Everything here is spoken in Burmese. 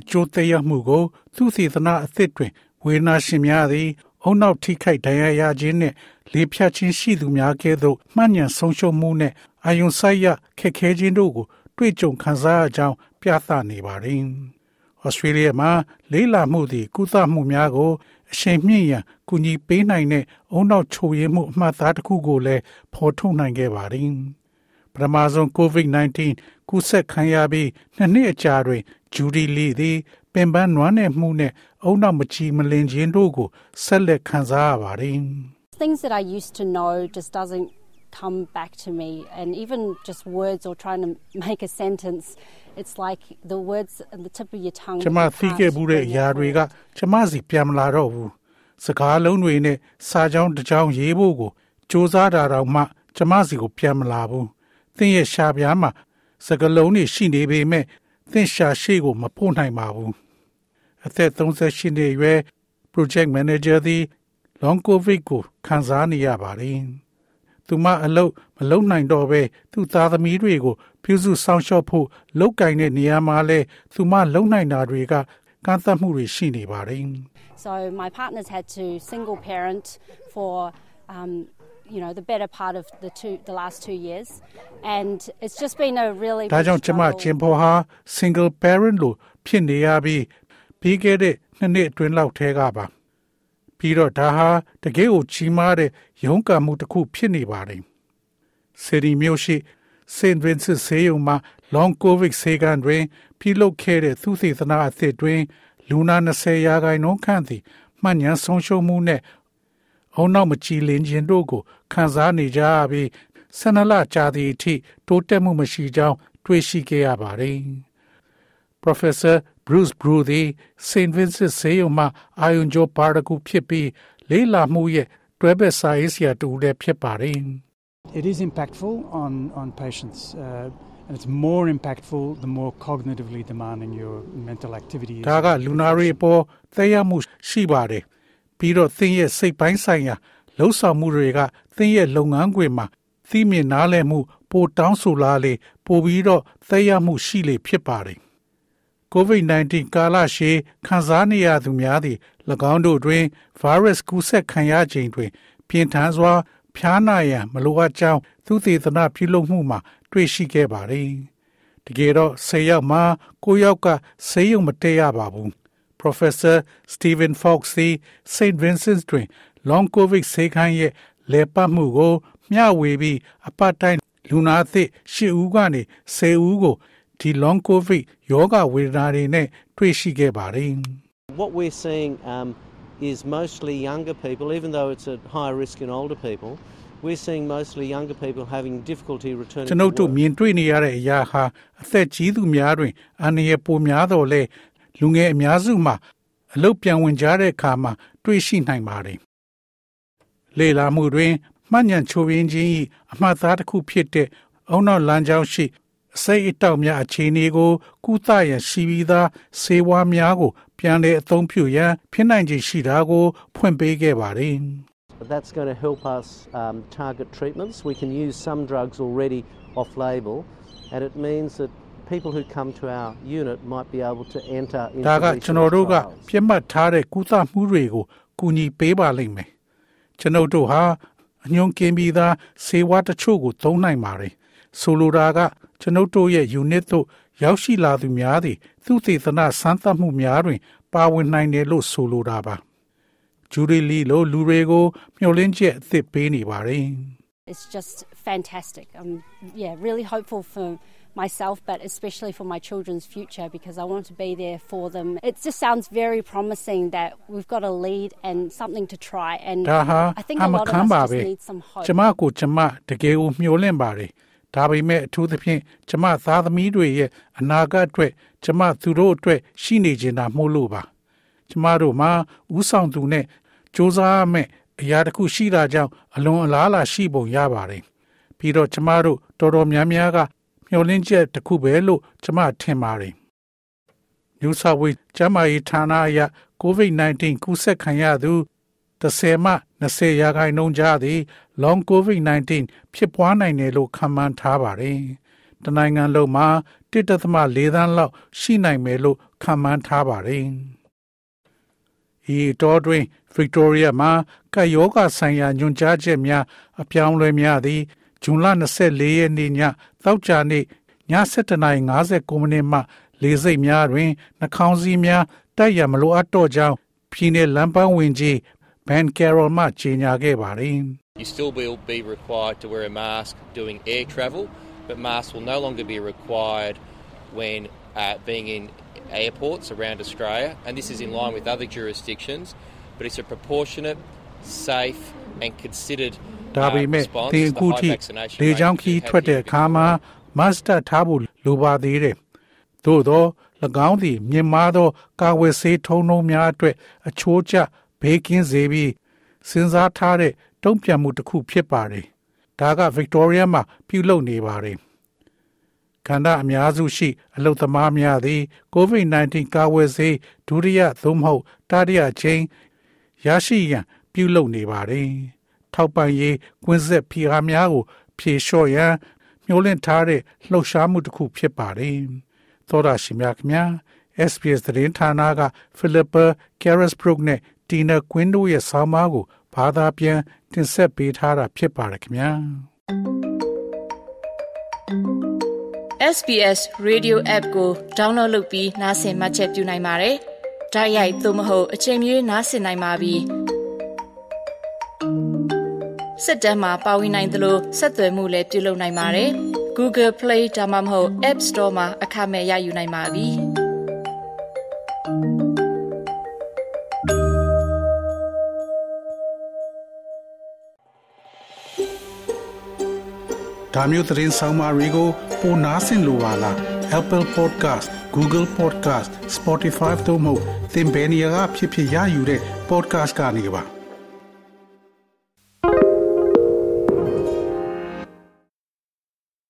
အကျိုးသက်ရောက်မှုကို သူစေသနာအသစ်တွင်ဝေဒနာရှင်များသည်အုံနောက်ထိခိုက်ဒဏ်ရာရခြင်းနှင့်လေဖြတ်ခြင်းရှိသူများကဲ့သို့မှန်ညံဆုံးရှုံးမှုနှင့်အာယုံဆိုင်ရခက်ခဲခြင်းတို့ကို တွေ့ကြုံခံစားရကြောင်းပြသနေပါသည်။ဩစတြေးလျမှာလေးလာမှုသည်ကုသမှုများကိုအရှိန်မြင့်ရန်ကူညီပေးနိုင်တဲ့အုံနောက်ချို့ရမှုအမှတ်အသားတစ်ခုကိုလည်းဖော်ထုတ်နိုင်ခဲ့ပါသည်။ ပထမဆုံး COVID-19 ကူးစက်ခံရပြီးနှစ်နှစ်အကြာတွင်ဂျူဒီလီသည် ပင်ပန်းနွမ်းနယ်မှုနဲ့အုံနောက်မချီမလင်ခြင်းတို့ကိုဆက်လက်ခံစားရပါတယ် Things that I used to know just doesn't come back to me and even just words or trying to make a sentence it's like the words at the tip of your tongue ကျွန်မသိခဲ့မှုတဲ့အရာတွေကကျွန်မစီပြန်မလာတော့ဘူးစကားလုံးတွေနဲ့စာကြောင်းတစ်ကြောင်းရေးဖို့ကိုစူးစမ်းတာတော့မှကျွန်မစီကိုပြန်မလာဘူး သင်ရဲ့ရှာပြားမှာစကလုံးတွေရှိနေပေမဲ့သင်ရှာရှိကိုမပို့နိုင်ပါဘူးအသက်38နှစ်အရွယ် project manager သည် long covid ကိုခံစားနေရပါတယ်သူမအလုပ်မလုပ်နိုင်တော့ဘဲသူ့သားသမီးတွေကိုပြုစုဆောင်ရှောက်ဖို့လုပ်ကင်တဲ့နေရာမှာလဲသူမလုံနိုင်တာတွေကကန့်သတ်မှုတွေရှိနေပါတယ် So my partner's had to single parent for um you know the better part of the two the last 2 years and it's just been a really ဒါကြောင့်ကျမချင်းဖော်ဟာ single parent လို့ဖြစ်နေရပြီးပြီးခဲ့တဲ့နှစ်နှစ်အတွင်းလောက်ထဲကပါပြီးတော့ဒါဟာတကယ်ကိုကြီးမားတဲ့ရုန်းကန်မှုတစ်ခုဖြစ်နေပါတယ်စီရီမျိုးရှိစင်ဗင်စစ်ဆေးရုံမှာ long covid ဆေးကန်တွင်ပြုလုပ်ခဲ့တဲ့သုသေသနာအသစ်တွင်လူနာ20ရာခိုင်နှုန်းခန့်သည်မှန်ညံဆုံးရှုံးမှုနဲ့အုံ နောက်မကြည်လင်ခြင်းတို့ကိုခံစားနေကြရပြီးဆနလကြာသည့်အထိတိုးတက်မှုမရှိကြောင်းတွေ့ရှိခဲ့ရပါတယ်။ Professor Bruce Brew သည် St. Vincent ဆေးရုံမှအာယုံကြောပါတကူဖြစ်ပြီးလေးလာမှုရဲ့တွဲဘက်စာရေးဆရာတူလည်းဖြစ်ပါတယ်။ It is impactful on on patients uh, and it's more impactful the more cognitively demanding your mental activity is. ဒါကလူနာတွေပေါ်သက်ရောက်မှုရှိပါတယ်။ ပြီးတော့သင်ရဲ့စိတ်ပိုင်းဆိုင်ရာလှုပ်ဆောင်မှုတွေကသင်ရဲ့လုပ်ငန်းခွင်မှာသိမြင်နားလည်မှု ပိုတောင်းဆိုလာလေပိုပြီးတော့သက်ရောက်မှုရှိလေဖြစ်ပါတယ်။ COVID-19 ကာလရှည်ခံစားနေရသူများသည်၎င်းတို့တွင် virus ကူးစက်ခံရခြင်းတွင် ပြင်းထန်စွာ ဖျားနာရန်မလိုအပ်ကြောင်းသူသေသနာပြုလုပ်မှုမှာ တွေ့ရှိခဲ့ပါသည်။တကယ်တော့10ယောက်မှာ9ယောက်ကဆေးရုံမတက်ရပါဘူး။ Professor Stephen Fox သည် St. Vincent တွင် Long COVID ဆေးခန်းရဲ့လေပတ်မှုကို မျှဝေပြီးအပတ်တိုင်းလူနာအသစ်10ဦးကနေ10ဦးကိုဒီ long covid ယောဂဝေဒနာတွေနဲ့တွေ့ရှိခဲ့ပါတယ် What we're seeing um, is mostly younger people even though it's at higher risk in older people we're seeing mostly younger people having difficulty returning ကျွန်ုပ်တို့မြင်တွေ့နေရတဲ့အရာဟာအသက်ကြီးသူများတွင်အန္တရာယ်ပိုများတော့လဲ လူငယ်အများစုမှာအလုတ်ပြန်ဝင်ကြတဲ့အခါမှာတွေ့ရှိနိုင်ပါတယ်လေလာမှုတွင်မှတ်ဉာဏ်ချိုးရင်းခြင်း၏အမှတ်အသားတစ်ခုဖြစ်တဲ့အုံနောက်လမ်းကြောင်းရှိအစိတ်အတောက်များအခြေအနေကိုကုသရန်ရှိပြီးသားဆေးဝါးများကို ပြန်လည်အသုံးပြုရန်ဖြစ်နိုင်ခြေရှိတာကို ဖွင့်ပေးခဲ့ပါတယ် That's going to help us um, target treatments. We can use some drugs already off label, and it means that people who come to our unit might be able to enter into ဒါက research ကျွန်တော်တို့က trials. ပြတ်မှတ်ထားတဲ့ကုသမှုတွေကိုကူညီပေးပါလိမ့်မယ်ကျွန်ုပ်တို့ဟာအညွန်ကင်းပြီးသားဆေးဝါးတချို့ကိုသုံးနိုင်ပါတယ်ဆိုလိုတာကကျွန်ုပ်တို့ရဲ့ unit သို့ရောက်ရှိလာသူများသည်သူသေသနာစမ်းသပ်မှုများတွင် ပါဝင်နိုင်တယ်လို့ဆိုလိုတာပါဂျူရီလီလိုလူတွေကိုမျှော်လင့်ချက်အသစ်ပေးနေပါတယ် It's just fantastic. I'm yeah, really hopeful for myself, but especially for my children's future because I want to be there for them. It just sounds very promising that we've got a lead and something to try. And ဒါဟာ I think အ a မ lot ခံ of us ပါ just ပဲ need some hope. ကျမကိုကျမတကယ်ကိုမျှော်လင့်ပါတယ်ဒါပေမဲ့အထူးသဖြင့်ကျမသားသမီးတွေရဲ့အနာဂတ်အတွက်ကျမသူတို့အတွက်ရှိနေခြင်းတာမဟုတ်လို့ပါ ကျမတို့မှာဥဆောင်သူနဲ့စ조사ရမယ့်အရာတစ်ခုရှိတာကြောင့်အလွန်အလားအလာရှိပုံရပါတယ်ပြီးတော့ကျမတို့တော်တော်များများက မျှော်လင့်ချက်တစ်ခုပဲလို့ကျမထင်ပါတယ်။ New South Wales ကျန်းမာရေးဌာနအရ COVID-19 ကူးစက်ခံရသူ10မှ20ရာခိုင်နှုန်းကြားသည် Long COVID-19 ဖြစ်ပွားနိုင်တယ်လို့ခန့်မှန်းထားပါတယ်။တနိုင်ငံလုံးမှာ1.4သန်းလောက်ရှိနိုင်မယ်လို့ခန့်မှန်းထားပါတယ်။ဤတော်တွင် Victoria မှာကာယောဂဆိုင်ရာညွှန်ကြားချက်များအပြောင်းလဲများသည် ဇွန်လ24ရက်နေ့ညသောကြာနေ့ည7:59မိနစ်မှလေစိတ်များတွင်နှာခေါင်းစည်းများတိုက်ရမလိုအပ်တော့ကြောင်းပြည်내လမ်းပန်းဝင်ကြီး Ben Carroll မှကြေညာခဲ့ပါတယ်။ You still will be required to wear a mask doing air travel, but masks will no longer be required when uh, being in airports around Australia, and this is in line with other jurisdictions. But it's a proportionate, safe, and considered ဒါပေမဲ့သင်အခုထိလေကြောင်းခီးထွက်တဲ့အခါမှာမတ်စတာထားဖို့လိုပါသေးတယ်။သို့သော၎င်းသည်မြင်မာသော ကာဝယ်ဆေးထုံးနှုံးများအတွက်အချိုးကျဘေးကင်းစေပြီးစဉ်းစားထားတဲ့တုံ့ပြန်မှုတစ်ခုဖြစ်ပါတယ်။ဒါကဗစ်တိုးရီးယားမှာပြုလုပ်နေပါတယ်။ခန္ဓာအများစုရှိ အလုသမားများသည် COVID-19 ကာဝယ်ဆေးဒုတိယသို့မဟုတ်တတိယချိန်ရရှိရန် ပြုလုပ်နေပါတယ်။ထောက်ပံ့ရေးကွင်းဆက်ဖိအားများကို ဖြေလျှော့ရန်မျှော်လင့်ထားတဲ့လှုပ်ရှားမှုတစ်ခုဖြစ်ပါတယ်။သောတာရှင်များခင်ဗျာ SBS သတင်းဌာနက Philippa Carisbrook နဲ့ Tina Quinn တို့ရဲ့ဆောင်းပါးကိုဘာသာပြန်တင်ဆက်ပေးထားတာဖြစ်ပါတယ်ခင်ဗျာ SBS Radio App ကို download လုပ်ပြီးနားဆင်မှတ်ချက်ပြုနိုင်ပါတယ်။ဒါရိုက်သို့မဟုတ်အချိန်မီနားဆင်နိုင်ပါပြီ။ စစ်တမ်းမှာပါဝင်နိုင်သလိုဆက်သွယ်မှုလည်းပြုလုပ်နိုင်ပါတယ်။ Google Play ဒါမှမဟုတ် App Store မှာအခမဲ့ရယူနိုင်ပါပြီ။ဒါမျိုးသတင်းဆောင်မတွေကိုပိုနားဆင်လိုပါလား Apple Podcast Google Podcast Spotify တို့မှာသင်ပင်ရာဖြစ်ဖြစ်ရယူတဲ့ podcast ကနေပါ